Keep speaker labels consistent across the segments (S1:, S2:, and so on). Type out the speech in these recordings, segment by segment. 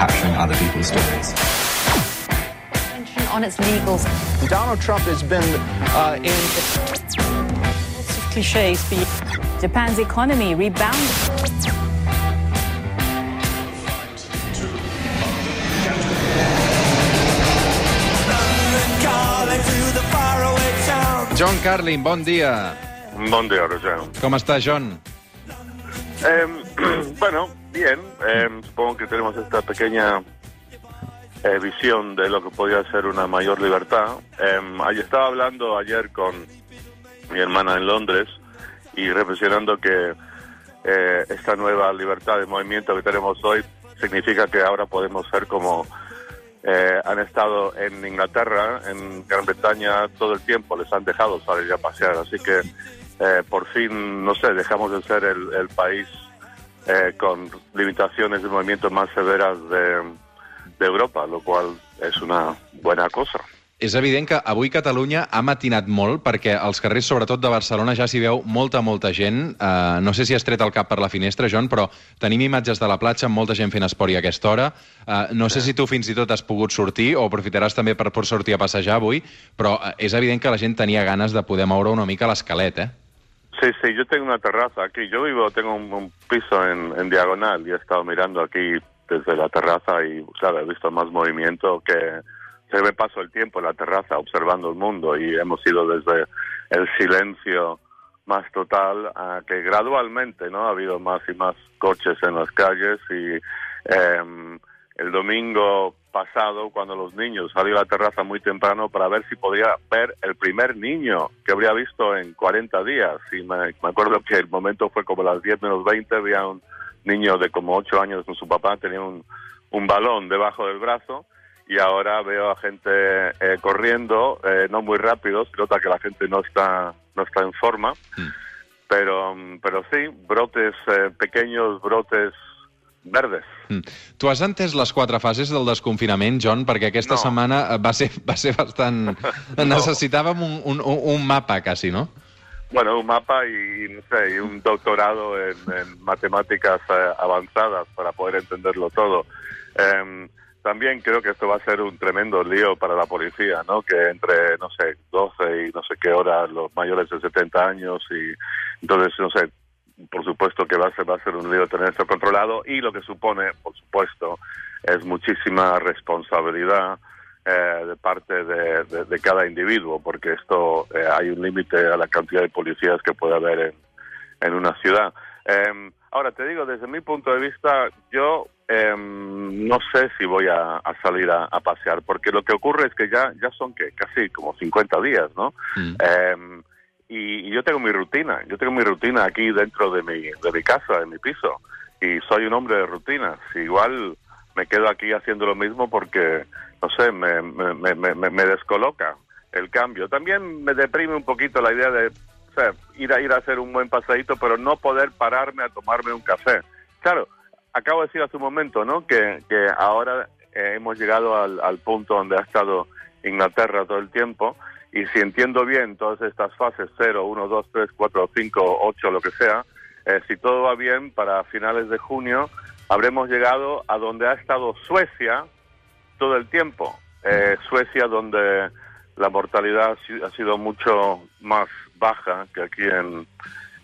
S1: capturing other people's stories.
S2: On its legals.
S3: Donald Trump has been uh, in.
S2: Lots of cliches. Japan's economy rebounded.
S4: John Carlin, bon dia.
S5: Bon día, Roger.
S4: Com està, John?
S5: Eh, bueno, bien. Eh, supongo que tenemos esta pequeña eh, visión de lo que podría ser una mayor libertad. Eh, estaba hablando ayer con mi hermana en Londres y reflexionando que eh, esta nueva libertad de movimiento que tenemos hoy significa que ahora podemos ser como eh, han estado en Inglaterra, en Gran Bretaña todo el tiempo, les han dejado salir a pasear, así que eh, por fin, no sé, dejamos de ser el, el país eh, con limitaciones de movimiento más severas de, de Europa, lo cual és una buena cosa.
S4: És evident que avui Catalunya ha matinat molt perquè als carrers, sobretot de Barcelona, ja s'hi veu molta, molta gent. Uh, no sé si has tret el cap per la finestra, John, però tenim imatges de la platja amb molta gent fent esport a aquesta hora. Uh, no sé si tu fins i tot has pogut sortir o aprofitaràs també per sortir a passejar avui, però uh, és evident que la gent tenia ganes de poder moure una mica l'esquelet, eh?
S5: Sí, sí, yo tengo una terraza aquí. Yo vivo, tengo un, piso en, diagonal y he estado mirando aquí desde la terraza y, claro, he visto más movimiento que se me paso el tiempo en la terraza observando el mundo y hemos ido desde el silencio más total a que gradualmente no ha habido más y más coches en las calles y eh, el domingo pasado cuando los niños salí a la terraza muy temprano para ver si podía ver el primer niño que habría visto en 40 días y me, me acuerdo que el momento fue como las 10 menos 20 había un niño de como 8 años con su papá tenía un, un balón debajo del brazo y ahora veo a gente eh, corriendo, eh, no muy rápido, se nota que la gente no está, no está en forma,
S4: Mm.
S5: pero, pero sí, brotes, eh, pequeños brotes verdes.
S4: Mm. Tu has entès les quatre fases del desconfinament, John? Perquè aquesta
S5: No.
S4: setmana eh, va ser, va ser bastant...
S5: No.
S4: Necessitàvem un, un, un mapa, quasi, no?
S5: Bueno, un mapa y, no sé, y un doctorado en, en matemáticas eh, avanzadas para poder entenderlo todo. Em, también creo que esto va a ser un tremendo lío para la policía, ¿no? Que entre, no sé, 12 y no sé qué horas los mayores de 70 años y entonces, no sé, por supuesto que va a ser, va a ser un lío tener esto controlado y lo que supone, por supuesto, es muchísima responsabilidad eh, de parte de, de- de cada individuo, porque esto eh, hay un límite a la cantidad de policías que puede haber en, en una ciudad. Eh, ahora, te digo, desde mi punto de vista, yo eh, no sé si voy a, a salir a, a pasear, porque lo que ocurre es que ya, ya son que casi como 50 días, ¿no?
S4: Mm.
S5: Y, y yo tengo mi rutina, yo tengo mi rutina aquí dentro de mi, de mi casa, de mi piso, y soy un hombre de rutinas. Igual me quedo aquí haciendo lo mismo porque, no sé, me, me, me, me- descoloca el cambio. También me deprime un poquito la idea de o sea, ir a ir a hacer un buen paseíto, pero no poder pararme a tomarme un café. Claro, acabo de decir hace un momento, ¿no? Que, que ahora eh, hemos llegado al punto donde ha estado Inglaterra todo el tiempo y si entiendo bien todas estas fases 0, 1, 2, 3, 4, 5, 8, lo que sea, eh, si todo va bien, para finales de junio habremos llegado a donde ha estado Suecia todo el tiempo. Eh, Suecia donde la mortalidad ha si- ha sido mucho más baja que aquí en,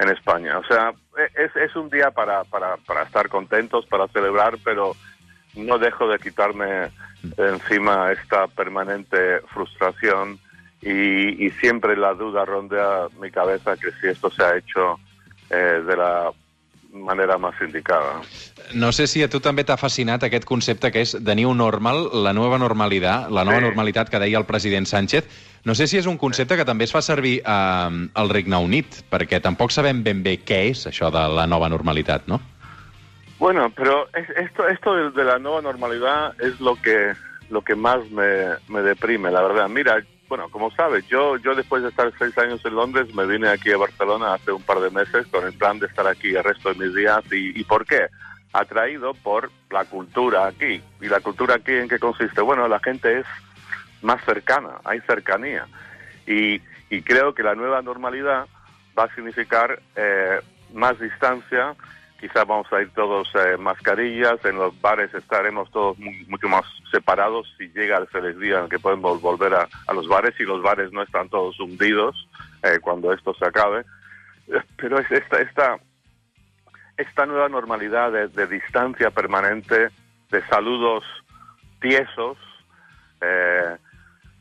S5: en España. O sea, e- es, es un día para, para, para estar contentos, para celebrar, pero no dejo de quitarme encima esta permanente frustración y, y siempre la duda rondea mi cabeza que si esto se ha hecho eh, de la manera más indicada.
S4: No sé si a tu també t'ha fascinat aquest concepte que és de new normal, la nova normalitat, la nova
S5: Sí.
S4: normalitat que deia el president Sánchez. No sé si és un concepte que també es fa servir eh, al Regne Unit, perquè tampoc sabem ben bé què és això de la nova normalitat, no?
S5: Bueno, pero es- esto, esto de, de la nueva normalidad es lo que, lo que más me, me deprime, la verdad. Mira, bueno, como sabes, yo, yo después de estar seis años en Londres me vine aquí a Barcelona hace un par de meses con el plan de estar aquí el resto de mis días. ¿Y, y por qué? Atraído por la cultura aquí. ¿Y la cultura aquí en qué consiste? Bueno, la gente es más cercana, hay cercanía. Y, y creo que la nueva normalidad va a significar eh, más distancia, quizá vamos a ir todos eh, mascarillas, en los bares estaremos todos mu- mucho más separados si llega el feliz día en que podemos volver a, los bares y los bares no están todos hundidos eh, cuando esto se acabe. Pero es esta, esta, esta nueva normalidad de, de distancia permanente, de saludos tiesos, eh,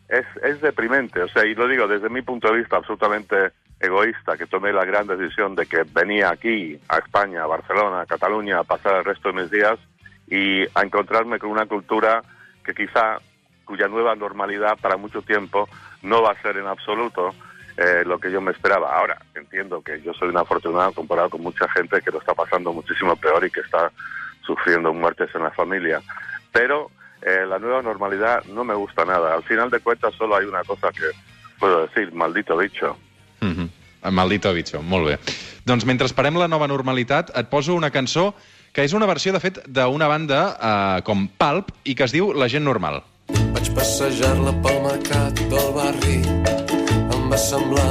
S5: es, es deprimente. O sea, y lo digo desde mi punto de vista absolutamente egoísta, que tomé la gran decisión de que venía aquí, a España, a Barcelona, a Cataluña, a pasar el resto de mis días y a encontrarme con una cultura que quizá, cuya nueva normalidad para mucho tiempo no va a ser en absoluto eh, lo que yo me esperaba. Ahora, entiendo que yo soy un afortunado comparado con mucha gente que lo está pasando muchísimo peor y que está sufriendo muertes en la familia. Pero eh, la nueva normalidad no me gusta nada. Al final de cuentas solo hay una cosa que puedo decir, maldito bicho.
S4: Maldito bicho, molt bé. Doncs mentre esperem la nova normalitat, et poso una cançó que és una versió, de fet, d'una banda eh, com Pulp i que es diu La gent normal.
S1: Vaig passejar-la pel mercat del barri. Em va semblar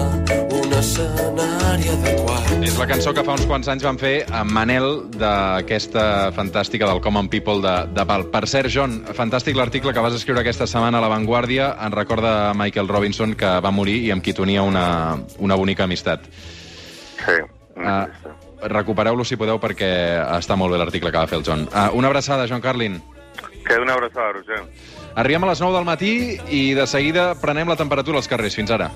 S1: un escenari adequat.
S4: És la cançó que fa uns quants anys van fer amb Manel d'aquesta fantàstica del Common People de, de Pulp. Per cert, John, fantàstic l'article que vas escriure aquesta setmana a La Vanguardia. En recorda Michael Robinson, que va morir i amb qui tenia una, una bonica amistat.
S5: Sí.
S4: Uh, Recupereu-lo si podeu perquè està molt bé l'article que va fer el John. Uh, una abraçada, John Carlin.
S5: Que una abraçada, Roger.
S4: Arribem a les 9 del matí i de seguida prenem la temperatura als carrers. Fins ara.